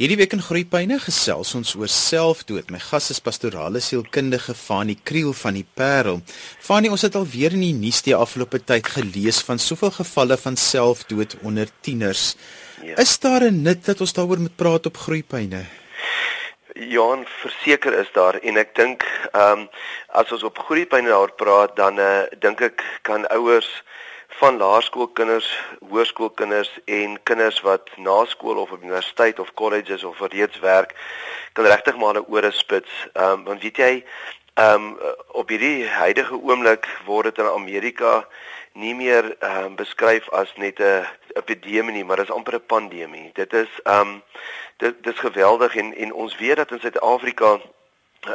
Hierdie week in Groepyne gesels ons oor selfdood. My gas is pastorale sielkundige Fanie Kriel van die Parel. Fanie, ons het al weer in die nuus die afgelope tyd gelees van soveel gevalle van selfdood onder tieners. Ja. Is daar 'n nut dat ons daaroor moet praat op Groepyne? Ja, verseker is daar en ek dink ehm um, as ons op Groepyne daaroor praat dan uh, dink ek kan ouers van laerskoolkinders, hoërskoolkinders en kinders wat na skool of op universiteit of colleges of reeds werk kan regtig maar hulle ore spits. Ehm um, want weet jy, ehm um, op hierdie huidige oomblik word dit in Amerika nie meer ehm um, beskryf as net 'n epidemie nie, maar dit is amper 'n pandemie. Dit is ehm um, dit dis geweldig en en ons weet dat in Suid-Afrika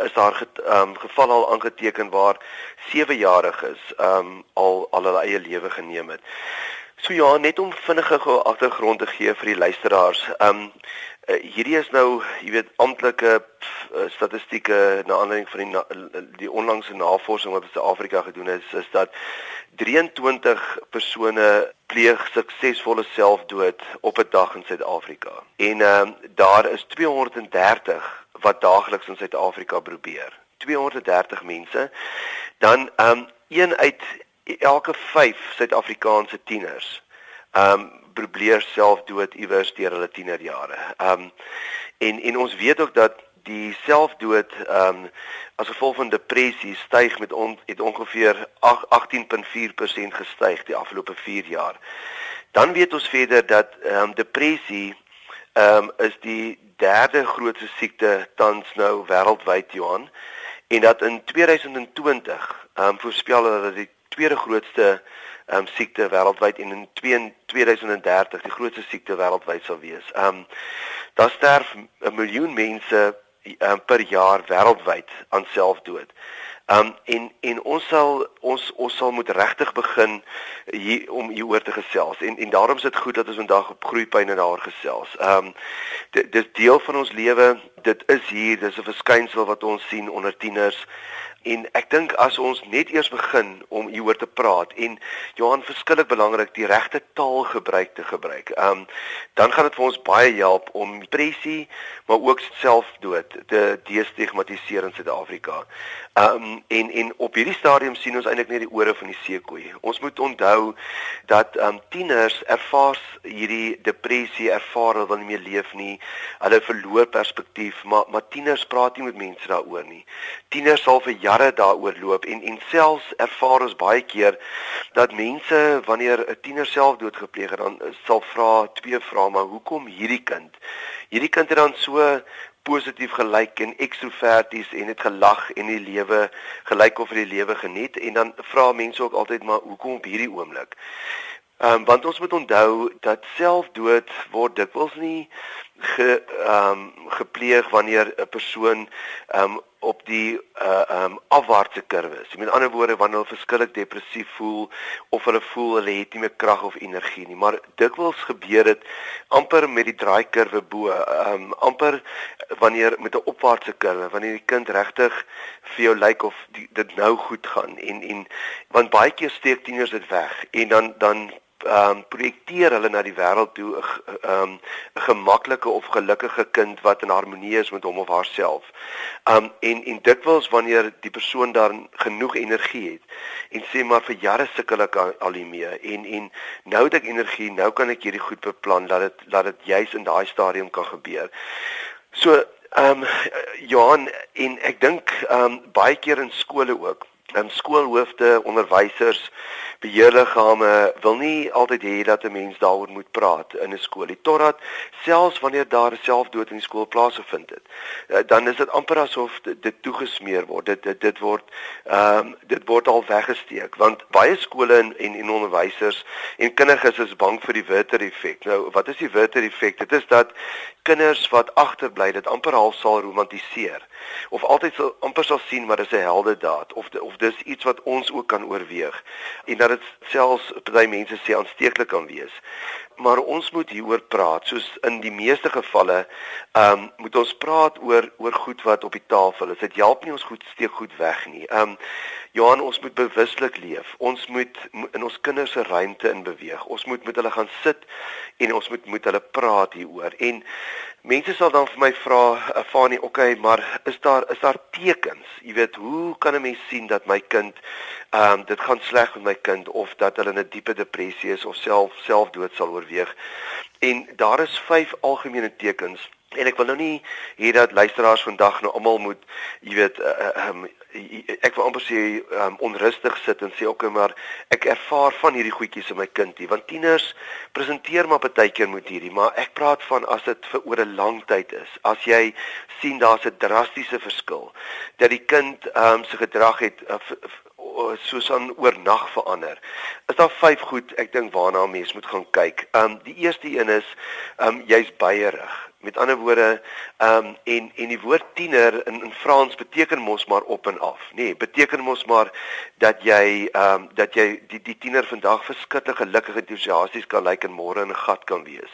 is daar ge, um, geval al aangeteken waar 7-jariges um, al al hulle eie lewe geneem het. So ja, net om vinnige agtergrond te gee vir die luisteraars. Um uh, hierdie is nou, jy weet, amptelike uh, statistieke na aanleiding van die na, die onlangse navorsing wat in Suid-Afrika gedoen is, is dat 23 persone pleeg suksesvolle selfdood op 'n dag in Suid-Afrika. En um daar is 230 wat daagliks in Suid-Afrika probeer. 230 mense. Dan ehm um, een uit elke 5 Suid-Afrikaanse tieners ehm um, probeer selfdood iewers deur hulle tienerjare. Ehm um, en en ons weet ook dat die selfdood ehm um, as gevolg van depressie styg met on, het ongeveer 18.4% gestyg die afgelope 4 jaar. Dan weet ons verder dat ehm um, depressie ehm um, is die derde grootste siekte tans nou wêreldwyd Johan en dat in 2020 ehm um, voorspel hulle dat die tweede grootste ehm um, siekte wêreldwyd en in 2030 die grootste siekte wêreldwyd sal wees. Ehm um, daar sterf 'n miljoen mense um, per jaar wêreldwyd aan selfdood. Um en en ons sal ons ons sal moet regtig begin hier om hieroor te gesels. En en daarom is dit goed dat ons vandag op groeipyn en daar gesels. Um dis deel van ons lewe. Dit is hier, dis 'n verskynsel wat ons sien onder tieners. En ek dink as ons net eers begin om hieroor te praat en Johan verskillik belangrik die regte taal gebruik te gebruik. Ehm um, dan gaan dit vir ons baie help om depressie maar ook selfdood te destigmatiseer in Suid-Afrika. Ehm um, en en op hierdie stadium sien ons eintlik net die ore van die seekoei. Ons moet onthou dat ehm um, tieners ervaar hierdie depressie, ervaar hulle wil nie meer leef nie. Hulle verloor perspektief, maar maar tieners praat nie met mense daaroor nie. Tieners sal vir jare daaroor loop en en selfs ervaar ons baie keer dat mense wanneer 'n tiener selfdood gepleeg het dan sal vra twee vrae maar hoekom hierdie kind? Hierdie kind het dan so positief gelyk en ekstroverties en het gelag en die lewe gelyk of die lewe geniet en dan vra mense ook altyd maar hoekom op hierdie oomblik? Ehm um, want ons moet onthou dat selfdood word dikwels nie ge ehm um, gepleeg wanneer 'n persoon ehm um, op die uh um, afwaartse kurwe is. Met ander woorde wanneer hulle verskillik depressief voel of hulle voel hulle het nie meer krag of energie nie, maar dikwels gebeur dit amper met die draaikurwe bo, um, amper wanneer met 'n opwaartse kurwe, wanneer die kind regtig vir jou lyk of die, dit nou goed gaan en en want baie keer steek tieners dit weg en dan dan ehm um, projekteer hulle na die wêreld toe 'n ehm um, 'n gemaklike of gelukkige kind wat in harmonie is met hom of haarself. Ehm um, en en dikwels wanneer die persoon dan genoeg energie het en sê maar vir jare sukkel ek al hiermee en en nou het ek energie, nou kan ek hierdie goed beplan dat dit dat dit juis in daai stadium kan gebeur. So ehm um, Johan en ek dink ehm um, baie keer in skole ook en skoolhoofde, onderwysers, beheerliggame wil nie altyd hê dat 'n mens daaroor moet praat in 'n skool nie. Totdat selfs wanneer daar selfdood in die skool plaasgevind het, eh, dan is dit amper asof dit, toegesmeer word. Dit dit, dit word ehm um, dit word al weggesteek want baie skole en en, en onderwysers en kinders is bang vir die Werther effek. Nou, wat is die Werther effek? Dit is dat kinders wat agterbly dit amper half sal romantiseer of altyd sal amper sal sien maar dis 'n heldedaad of de, of dis iets wat ons ook kan oorweeg en dat dit selfs baie mense sê aansteeklik kan wees. Maar ons moet hieroor praat soos in die meeste gevalle ehm um, moet ons praat oor oor goed wat op die tafel is. Dit help nie ons goed steek goed weg nie. Ehm um, Johan, ons moet bewuslik leef. Ons moet in ons kinders se ruimte in beweeg. Ons moet met hulle gaan sit en ons moet met hulle praat hieroor. En mense sal dan vir my vra, "Fanie, oké, okay, maar is daar is daar tekens? Jy weet, hoe kan 'n mens sien dat my kind ehm um, dit gaan sleg met my kind of dat hulle in 'n diepe depressie is of self selfdood sal oorweeg?" En daar is vyf algemene tekens En ek wil nou nie hier dat luisteraars vandag nou almal moet, jy weet, uh, um, ek wil amper sê um, onrustig sit en sê okay, maar ek ervaar van hierdie goedjies in my kindie, want tieners presenteer maar baie keer met hierdie, maar ek praat van as dit vir oor 'n lang tyd is. As jy sien daar's 'n drastiese verskil dat die kind um, se gedrag het uh, soos aan oornag verander. Is daar vyf goed ek dink waarna mense moet gaan kyk. Ehm um, die eerste een is ehm um, jy's beierig. Met ander woorde, ehm um, en en die woord tiener in in Frans beteken mos maar op en af, nê? Nee, beteken mos maar dat jy ehm um, dat jy die die tiener vandag verskriklik gelukkig entoesiasties kan lyk en môre in 'n gat kan wees.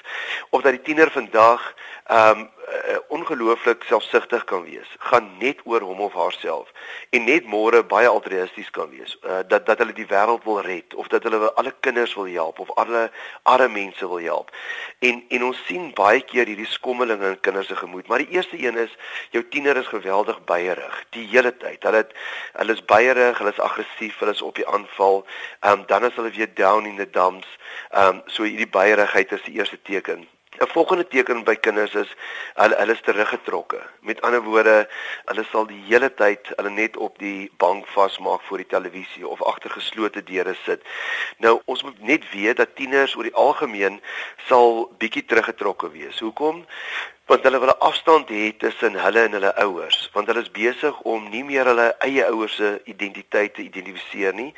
Of dat die tiener vandag ehm um, uh, ongelooflik selfsugtig kan wees, gaan net oor hom of haarself en net môre baie altruïsties kan wees. Uh, dat dat hulle die wêreld wil red of dat hulle alle kinders wil help of alle arme mense wil help. En en ons sien baie keer hierdie skommelinge in kinders se gemoed, maar die eerste een is jou tiener is geweldig beierig die hele tyd. Hulle hulle is beierig, hulle is aggressief, hulle is op die aanval. Ehm um, dan is hulle weer down in the dumps. Ehm um, so hierdie beierigheid is die eerste teken. 'n Volgende teken by kinders is hulle hulle is teruggetrokke. Met ander woorde, hulle sal die hele tyd hulle net op die bank vasmaak voor die televisie of agter geslote deure sit. Nou, ons moet net weet dat tieners oor die algemeen sal bietjie teruggetrokke wees. Hoekom? want hulle wil 'n afstand hê tussen hulle en hulle ouers want hulle is besig om nie meer hulle eie ouers se identiteit te identifiseer nie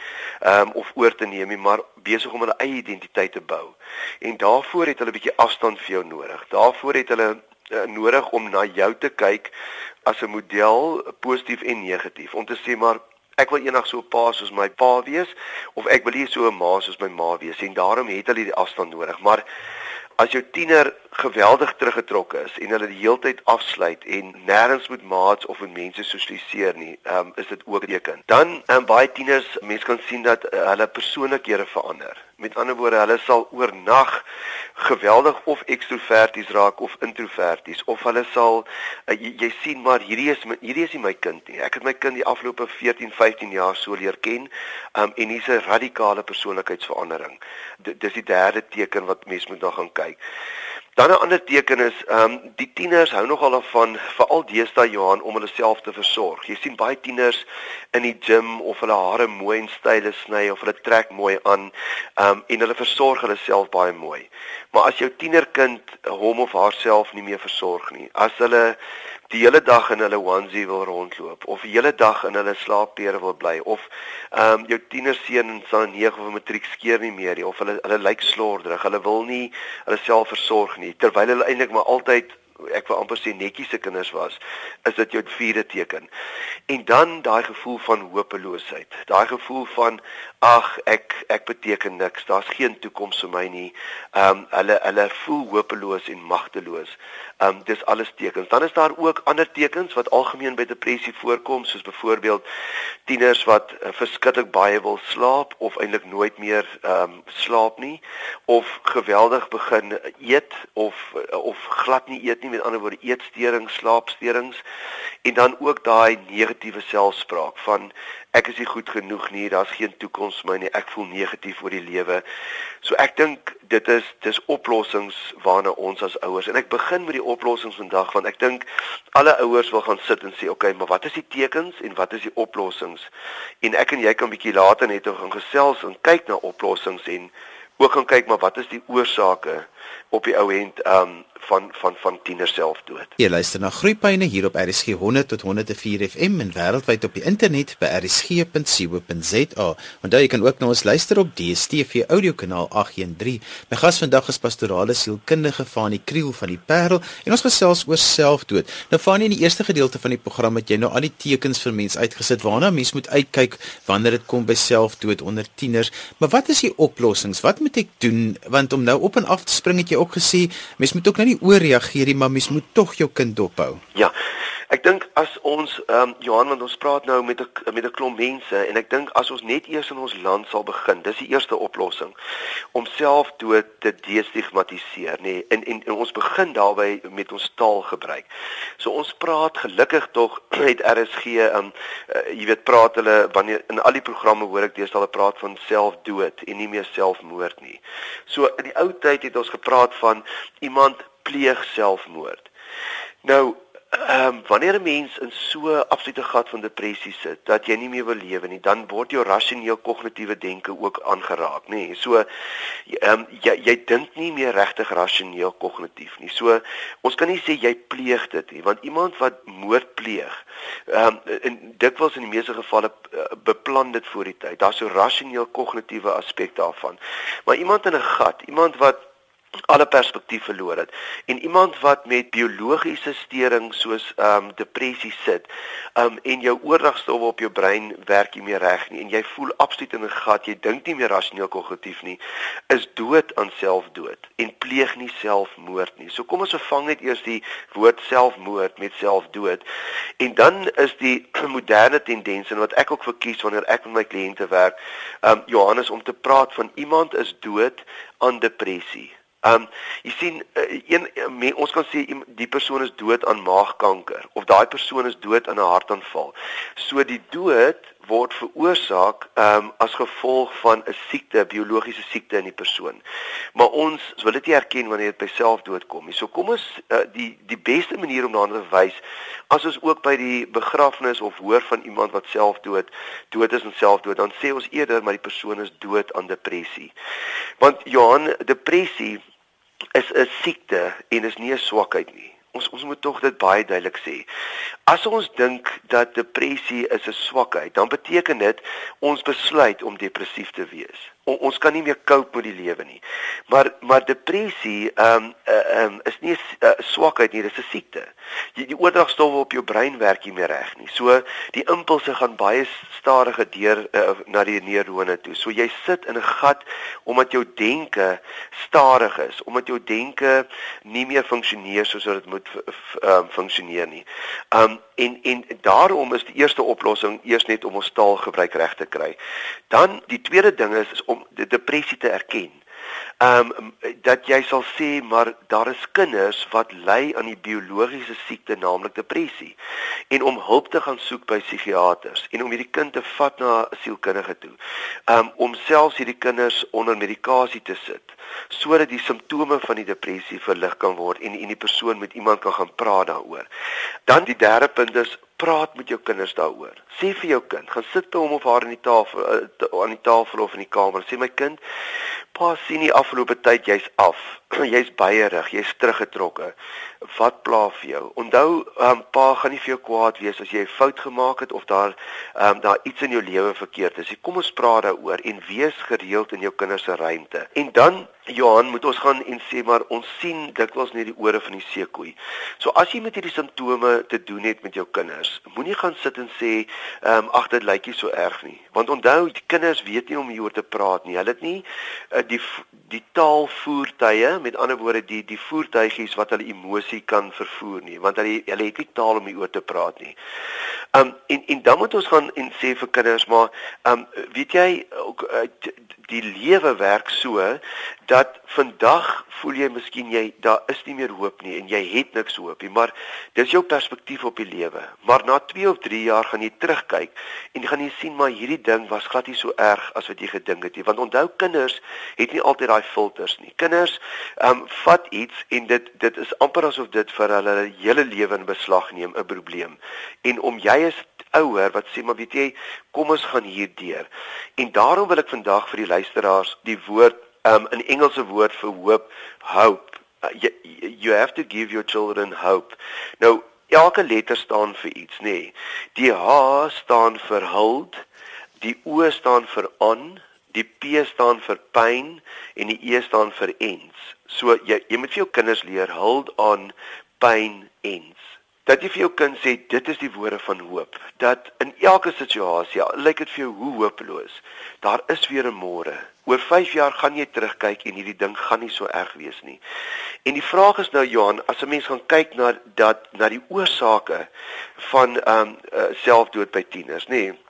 um, of oor te neem nie maar besig om hulle eie identiteit te bou en daarvoor het hulle 'n bietjie afstand vir jou nodig daarvoor het hulle uh, nodig om na jou te kyk as 'n model positief en negatief om te sê maar Ek wil eendag so 'n pa soos my pa wees of ek wil nie so 'n ma soos my ma wees en daarom het hulle die afstand nodig maar as jou tiener geweldig teruggetrokke is en hulle die heeltyd afsluit en nêrens met maats of met mense sosialiseer nie, um, is dit ook teken. Dan um, baie tieners, mense kan sien dat uh, hulle persoonlikhede verander. Met ander woorde, hulle sal oornag geweldig of ekstroverties raak of introverties of hulle sal uh, jy, jy sien maar hierdie is hierdie is nie my kind nie. Ek het my kind die afgelope 14, 15 jaar so leer ken um, en hier's 'n radikale persoonlikheidsverandering. D dis die derde teken wat mense moet na gaan kyk. Dan 'n ander teken is, ehm um, die tieners hou nogal van veral deesdae Johan om hulle self te versorg. Jy sien baie tieners in die gim of hulle hare mooi en style sny of hulle trek mooi aan, ehm um, en hulle versorg hulle self baie mooi. Maar as jou tienerkind hom of haarself nie meer versorg nie, as hulle die hele dag in hulle onesie wil rondloop of die hele dag in hulle slaapklere wil bly of ehm um, jou tienerseun in sy 9 of matriek skeer nie meer nie of hulle hulle lyk slorderig, hulle wil nie hulle self versorg nie terwyl hulle eintlik maar altyd ek wil amper sê netjies se kinders was, is dit jou vierde teken. En dan daai gevoel van hopeloosheid. Daai gevoel van ag, ek ek beteken niks. Daar's geen toekoms vir my nie. Ehm um, hulle hulle voel hopeloos en magteloos. Ehm um, dis alles tekens. Dan is daar ook ander tekens wat algemeen by depressie voorkom, soos byvoorbeeld tieners wat uh, verskriklik baie wil slaap of eintlik nooit meer ehm um, slaap nie of geweldig begin eet of of glad nie eet nie met ander woorde eetsteurings, slaapsteurings en dan ook daai negatiewe selfspraak van ek is nie goed genoeg nie, daar's geen toekoms vir my nie, ek voel negatief oor die lewe. So ek dink dit is dis oplossings waarna ons as ouers en ek begin met die oplossings vandag want ek dink alle ouers wil gaan sit en sê okay, maar wat is die tekens en wat is die oplossings? En ek en jy kan bietjie later net gaan gesels en kyk na oplossings en ook gaan kyk maar wat is die oorsake op die ou end um van van van tieners selfdood. Jy luister na Groepyne hier op RSG 100 tot 104 FM en wêreldwyd op die internet by rsg.co.za. Onthou jy kan ook na ons luister op DStv audiokanaal 813. My gas vandag is pastorale sielkundige Fanie Kriel van die Parel en ons gesels oor selfdood. Nou Fanie in die eerste gedeelte van die program het jy nou al die tekens vir mense uitgesit waarna mens moet uitkyk wanneer dit kom by selfdood onder tieners. Maar wat is die oplossings? Wat moet ek doen want om nou op en af te spring het jy ook gesê mens moet ook nou nie ooreageer nie, maar mens moet tog jou kind dophou. Ja. Ek dink as ons ehm um, Johan want ons praat nou met 'n met 'n klomp mense en ek dink as ons net eers in ons land sal begin, dis die eerste oplossing om selfdood te destigmatiseer, nê. Nee, en, en en ons begin daarby met ons taalgebruik. So ons praat gelukkig tog met RSG ehm um, uh, jy weet praat hulle wanneer in al die programme hoor ek deesdae hulle praat van selfdood en nie meer selfmoord nie. So in die ou tyd het ons gepraat van iemand pleeg selfmoord. Nou Ehm um, wanneer 'n mens in so 'n absolute gat van depressie sit dat jy nie meer wil lewe nie, dan word jou rasioneel kognitiewe denke ook aangeraak, nê. Nee. So ehm um, jy jy dink nie meer regtig rasioneel kognitief nie. So ons kan nie sê jy pleeg dit nie, want iemand wat moord pleeg, ehm um, in dikwels in die meeste gevalle uh, beplan dit voor die tyd. Daar's so rasioneel kognitiewe aspek daarvan. Maar iemand in 'n gat, iemand wat alle perspektief verloor het. En iemand wat met biologiese stering soos ehm um, depressie sit, ehm um, en jou oordragstowwe op jou brein werk nie meer reg nie en jy voel absoluut in 'n gat, jy dink nie meer rasioneel kognitief nie, is dood aan selfdood en pleeg nie selfmoord nie. So kom ons vervang net eers die woord selfmoord met selfdood. En dan is die moderne tendens en wat ek ook verkies wanneer ek met my kliënte werk, ehm um, Johannes om te praat van iemand is dood aan depressie. Ehm um, jy sien uh, een uh, ons kan sê die persoon is dood aan maagkanker of daai persoon is dood aan 'n hartaanval. So die dood word veroorsaak ehm um, as gevolg van 'n siekte, biologiese siekte in die persoon. Maar ons wil dit nie erken wanneer dit by selfdood kom nie. So kom ons uh, die die beste manier om daarna te wys as ons ook by die begrafnis of hoor van iemand wat selfdood dood is en selfdood, dan sê ons eerder maar die persoon is dood aan depressie. Want Johan, depressie is 'n siekte en is nie 'n swakheid nie. Ons ons moet tog dit baie duidelik sê. As ons dink dat depressie is 'n swakheid, dan beteken dit ons besluit om depressief te wees. O, ons kan nie meer cope met die lewe nie. Maar maar depressie ehm um, ehm um, is nie 'n uh, swakheid nie, dis 'n siekte. Die, die oordragstowwe op jou brein werk nie meer reg nie. So die impulse gaan baie stadiger deur uh, na die neurone toe. So jy sit in 'n gat omdat jou denke stadig is, omdat jou denke nie meer funksioneer soos dit moet ehm um, funksioneer nie. Ehm um, en en daarom is die eerste oplossing eers net om ons taalgebruik reg te kry. Dan die tweede ding is, is om die depressie te erken. Ehm um, dat jy sal sê maar daar is kinders wat ly aan die biologiese siekte naamlik depressie en om hulp te gaan soek by psigiaters en om hierdie kind te vat na 'n sielkundige toe. Ehm um, om selfs hierdie kinders onder medikasie te sit sodat die simptome van die depressie verlig kan word en en die persoon met iemand kan gaan praat daaroor. Dan die derde punt is praat met jou kinders daaroor. Sê vir jou kind, gaan sit by hom of haar aan die tafel uh, aan die tafel of in die kamer. Sê my kind, pa sien die afgelope tyd jy's af. jy's baierig, jy's teruggetrokke. Wat pla vir jou? Onthou, um, pa gaan nie vir jou kwaad wees as jy 'n fout gemaak het of daar um, daar iets in jou lewe verkeerd is. Kom ons praat daaroor en wees gereeld in jou kinders se ruimte. En dan Johan, moet ons gaan en sê maar ons sien dikwels net die ore van die seekoei. So as jy met hierdie simptome te doen het met jou kinders, moenie gaan sit en sê, ehm um, ag dit lyk nie so erg nie. Want onthou, die kinders weet nie om hieroor te praat nie. Hulle het nie uh, die die taalvoertuie, met ander woorde die die voertuigies wat hulle emosie kan vervoer nie, want hulle hulle het nie taal om hieroor te praat nie. Um, en en dan moet ons gaan en sê vir kinders maar, um, weet jy ook uh, die lewe werk so dat vandag voel jy miskien jy daar is nie meer hoop nie en jy het niks hoop nie. Maar dis jou perspektief op die lewe. Maar na 2 of 3 jaar gaan jy terugkyk en gaan jy sien maar hierdie ding was glad nie so erg as wat jy gedink het nie. Want onthou kinders het nie altyd daai filters nie. Kinders ehm um, vat iets en dit dit is amper asof dit vir hulle hele lewe in beslag neem 'n probleem. En om jy is ouer wat sê maar weet jy kom ons gaan hierdeur. En daarom wil ek vandag vir die luisteraars die woord um in Engelse woord vir hoop hope. Uh, you, you have to give your children hope. Nou elke letter staan vir iets, nê. Nee. Die H staan vir hold, die O staan vir on, die P staan vir pyn en die E staan vir ends. So jy jy moet vir jou kinders leer hold on, pain ends. Dat jy vir jou kind sê dit is die woorde van hoop. Dat in elke situasie lyk dit vir jou hoe hopeloos daar is weer 'n môre. Oor 5 jaar gaan jy terugkyk en hierdie ding gaan nie so erg wees nie. En die vraag is nou Johan as 'n mens gaan kyk na dat na die oorsake van ehm um, uh, selfdood by tieners nê nee,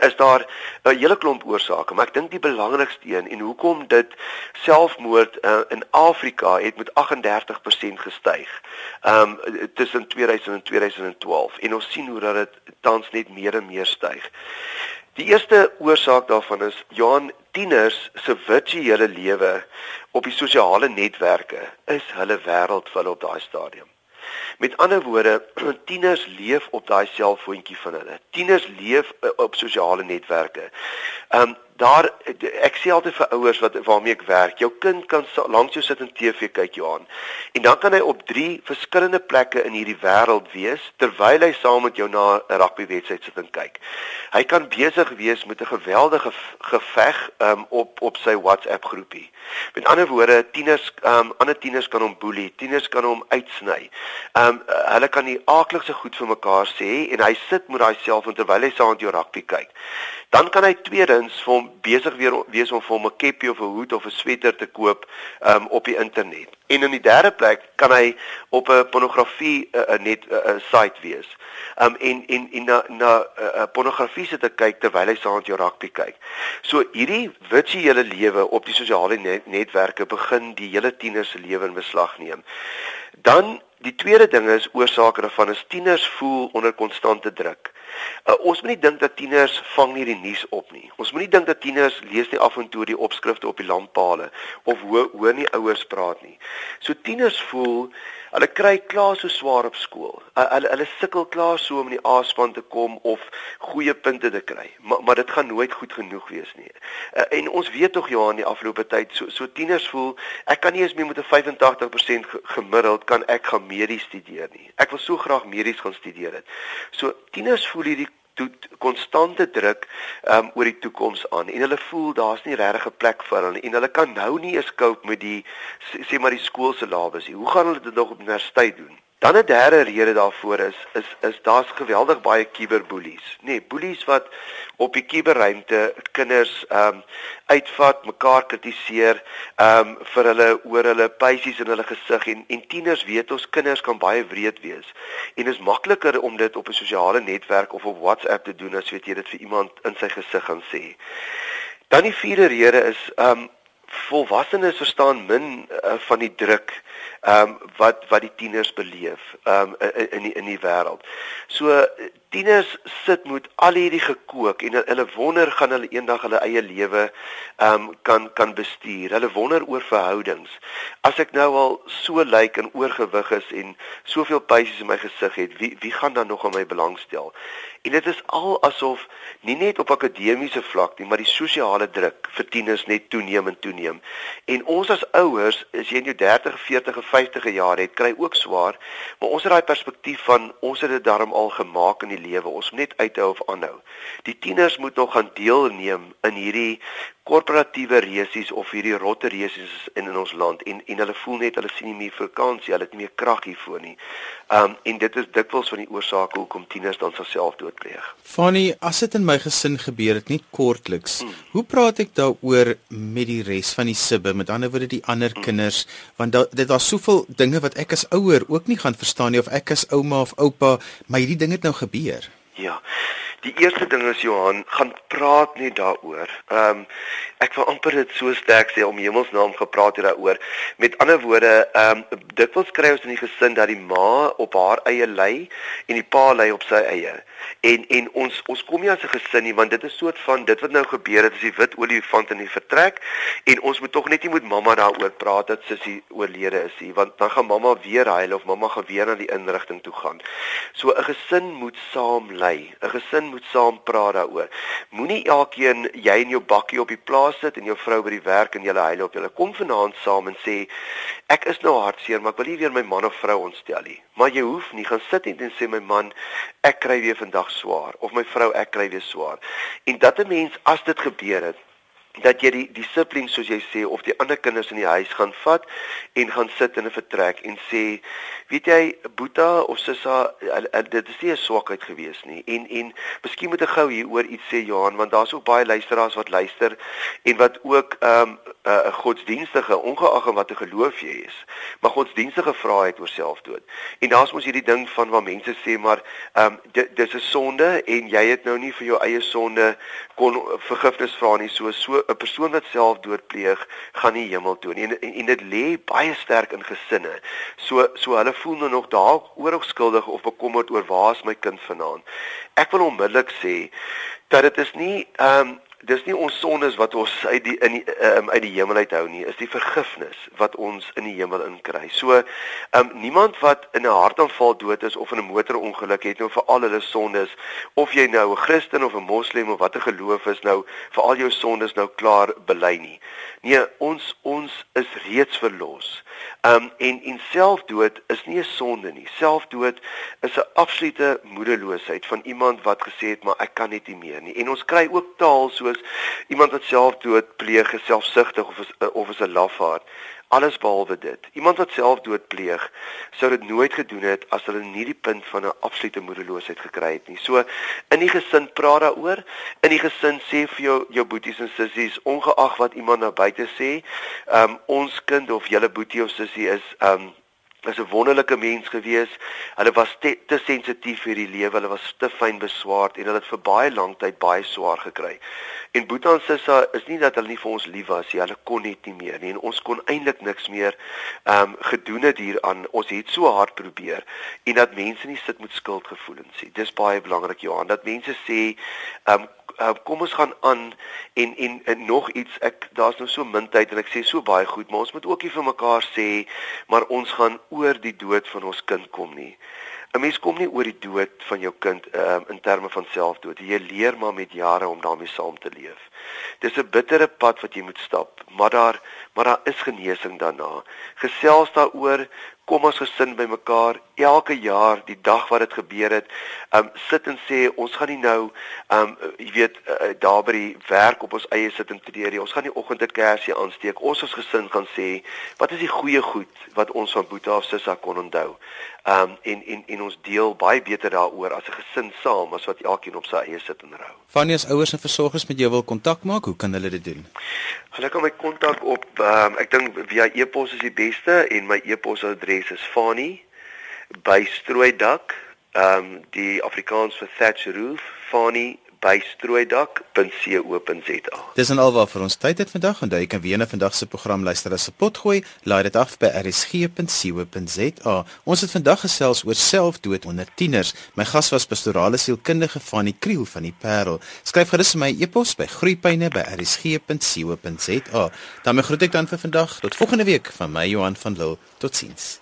is daar 'n hele klomp oorsake, maar ek dink die belangrikste een en hoekom dit selfmoord uh, in Afrika het met 38% gestyg. Um tussen 2000 en 2012 en ons sien hoe dat dit tans net meer en meer styg. Die eerste oorsaak daarvan is Johan tieners se virtuele lewe op die sosiale netwerke is hulle wêreld vir hulle op daai stadium. Met ander woorde, tieners leef op daai selfoontjie van hulle. Tieners leef uh, op sosiale netwerke. Ehm um, daar ek sê altyd vir ouers wat waarmee ek werk, jou kind kan langs jou sit en TV kyk Johan. En dan kan hy op drie verskillende plekke in hierdie wêreld wees terwyl hy saam met jou na 'n rugbywedstryd sit en kyk. Hy kan besig wees met 'n geweldige geveg um, op op sy WhatsApp groepie. Met ander woorde, tieners um ander tieners kan hom boelie, tieners kan hom uitsny. Um hulle kan die aaklikste goed vir mekaar sê en hy sit met daai self terwyl hy saam met jou rugby kyk. Dan kan hy tweedens vir hom besig weer wees om vir hom 'n keppie of 'n hoed of 'n sweter te koop um, op die internet. En in die derde plek kan hy op 'n pornografie uh, uh, net 'n uh, uh, site wees. Um en en en na na uh, uh, pornografie sit te kyk terwyl hy saam met jou rugby kyk. So hierdie virtuele lewe op die sosiale net, netwerke begin die hele tiener se lewe in beslag neem. Dan die tweede ding is oorsake daarvan is tieners voel onder konstante druk. Uh, ons moet nie dink dat tieners vang nie die nuus op nie. Ons moet nie dink dat tieners lees nie af en toe die opskrifte op die lamppale of hoor hoor nie ouers praat nie. So tieners voel Hulle kry klaar so swaar op skool. Hulle hulle sukkel klaar so om in die A-span te kom of goeie punte te kry. Maar maar dit gaan nooit goed genoeg wees nie. En ons weet tog ja in die afgelope tyd so so tieners voel ek kan nie eens meer met 'n 85% gemiddeld kan ek gaan medies studeer nie. Ek wil so graag medies gaan studeer het. So tieners voel hierdie konstante druk um, oor die toekoms aan en hulle voel daar's nie regtig 'n plek vir hulle en hulle kan nou nie eens cope met die sê maar die skoolse lawes nie. Hoe gaan hulle dit nog op universiteit doen? Dan 'n derde rede daarvoor is is is daar's geweldig baie kuberboelies. Nee, boelies wat op die kuberruimte kinders ehm um, uitvat, mekaar kritiseer, ehm um, vir hulle oor hulle pysies in hulle gesig en en tieners weet ons kinders kan baie wreed wees. En is makliker om dit op 'n sosiale netwerk of op WhatsApp te doen as weet jy dit vir iemand in sy gesig gaan sê. Dan die vierde rede is ehm um, volwassenes verstaan min uh, van die druk ehm um, wat wat die tieners beleef ehm um, in in die in die wêreld. So tieners sit met al hierdie gekook en hulle wonder gaan hulle eendag hulle eie lewe ehm um, kan kan bestuur. Hulle wonder oor verhoudings. As ek nou al so lyk en oorgewig is en soveel pysies in my gesig het, wie wie gaan dan nog aan my belangstel? En dit is al asof nie net op akademiese vlak nie, maar die sosiale druk vir tieners net toeneem en toeneem. En ons as ouers, as jy in jou 30, 40 of 50 jaar het, kry ook swaar, maar ons het daai perspektief van ons het dit darm al gemaak in die lewe. Ons moet net uithou of aanhou. Die tieners moet nog gaan deelneem in hierdie korporatiewe resies of hierdie rotte resies in in ons land en en hulle voel net hulle sien nie meer vakansie, hulle het nie meer krag hiervoor nie. Um en dit is dikwels van die oorsake hoekom tieners dan self doodpleeg. Fanny, as dit in my gesin gebeur het net kortliks, hmm. hoe praat ek daaroor met die res van die sibbe, met ander woorde die ander hmm. kinders, want da, dit was soveel dinge wat ek as ouer ook nie gaan verstaan nie of ek as ouma of oupa, maar hierdie ding het nou gebeur. Ja. Die eerste ding is Johan, gaan praat net daaroor. Ehm um, ek wil amper dit so sterk sê om Hemelsnaam gepraat hier daaroor. Met ander woorde, ehm um, dikwels kry ons in die gesin dat die ma op haar eie lê en die pa lê op sy eie. En en ons ons kom nie as 'n gesin nie want dit is soort van dit wat nou gebeur het is die wit olifant in die vertrek en ons moet tog net nie met mamma daaroor praat dat sussie oorlede is nie want dan gaan mamma weer huil of mamma gaan weer na die inrigting toe gaan. So 'n gesin moet saam lê. 'n Gesin moet saam praat daaroor. Moenie elkeen jy in jou bakkie op die plaas sit en jou vrou by die werk en julle huil op julle kom vanaand saam en sê ek is nou hartseer maar ek wil nie weer my man of vrou ontstel nie. Maar jy hoef nie gaan sit en sê my man ek kry weer vandag swaar of my vrou ek kry weer swaar. En dat 'n mens as dit gebeur het dat jy die siblings soos jy sê of die ander kinders in die huis gaan vat en gaan sit in 'n vertrek en sê weet jy Boeta of Sissa dit is nie 'n swakheid gewees nie. En en miskien moet ek gou hieroor iets sê Johan want daar's ook baie luisteraars wat luister en wat ook ehm um, 'n uh, godsdienstige ongeag wat 'n geloof jy is maar godsdienstige vrae het oor selfdood. En daar's mos hierdie ding van waar mense sê maar ehm um, dis 'n sonde en jy het nou nie vir jou eie sonde kon vergifnis vra nie. So so 'n persoon wat selfdood pleeg, gaan nie hemel toe nie. En, en, en dit lê baie sterk in gesinne. So so hulle voel nou nog dalk oorskuldig of bekommerd oor waar is my kind vanaand. Ek wil onmiddellik sê dat dit is nie ehm um, dis nie ons sondes wat ons uit die in die um, uit die hemel uit hou nie, is die vergifnis wat ons in die hemel inkry. So, um, niemand wat in 'n hartaanval dood is of in 'n motorongeluk het nou vir al hulle sondes of jy nou 'n Christen of 'n Moslem of watter geloof is nou vir al jou sondes nou klaar bely nie. Nee, ons ons is reeds verlos. Um en en selfdood is nie 'n sonde nie. Selfdood is 'n absolute moedeloosheid van iemand wat gesê het maar ek kan net nie meer nie. En ons kry ook taal soos iemand wat selfdood pleeg, selfsugtig of is, of is 'n lafaard. Alles behalwe dit. Iemand wat selfdood pleeg, sou dit nooit gedoen het as hulle nie die punt van 'n absolute moedeloosheid gekry het nie. So in die gesin praat daaroor. In die gesin sê vir jou jou boeties en sissies, ongeag wat iemand nou buite sê, um, ons kind of julle boetie of sussie is um is 'n wonderlike mens gewees. Hulle was te, te sensitief vir die lewe, hulle was te fyn beswaard en hulle het vir baie lank tyd baie swaar gekry. En Boeta en Sissa is nie dat hulle nie vir ons lief was nie, hulle kon net nie meer nie en ons kon eintlik niks meer ehm um, gedoen het hieraan. Ons het so hard probeer en dat mense nie sit met skuldgevoelens nie. Dis baie belangrik Johan, dat mense sê ehm um, uh, kom ons gaan aan en, en en nog iets ek daar's nou so min tyd en ek sê so baie goed maar ons moet ook nie vir mekaar sê maar ons gaan oor die dood van ons kind kom nie 'n mens kom nie oor die dood van jou kind um, in terme van selfdood jy leer maar met jare om daarmee saam te leef. Dis 'n bittere pad wat jy moet stap maar daar maar daar is genesing daarna. Gesels daaroor kom ons gesin bymekaar elke jaar die dag wat dit gebeur het um sit en sê ons gaan nie nou um jy weet uh, daar by die werk op ons eie sit en tree nie. Ons gaan nie oggende kersie aansteek. Ons as gesin gaan sê wat is die goeie goed wat ons van Boeta of Sissa kon onthou? Um en en en ons deel baie beter daaroor as 'n gesin saam as wat elkeen op sy eie sit en rou. Wanneer as ouers en versorgers met jou wil kontak maak hoe kan hulle dit doen? Hulle kan my kontak op um ek dink via e-pos is die beste en my e-posadres adres is Fani by Strooidak. Ehm um, die Afrikaans vir thatch roof, Fani by strooidak.co.za. Dis en alwaar vir ons tyd het vandag en jy kan weer na vandag se program luister as 'n potgooi. Laai dit af by rsg.co.za. Ons het vandag gesels oor selfdood onder tieners. My gas was pastorale sielkundige Fani Kriel van die Parel. Skryf gerus my e-pos by groeipyne@rsg.co.za. Dan groet ek dan vir vandag tot volgende week van my Johan van Lille. Totsiens.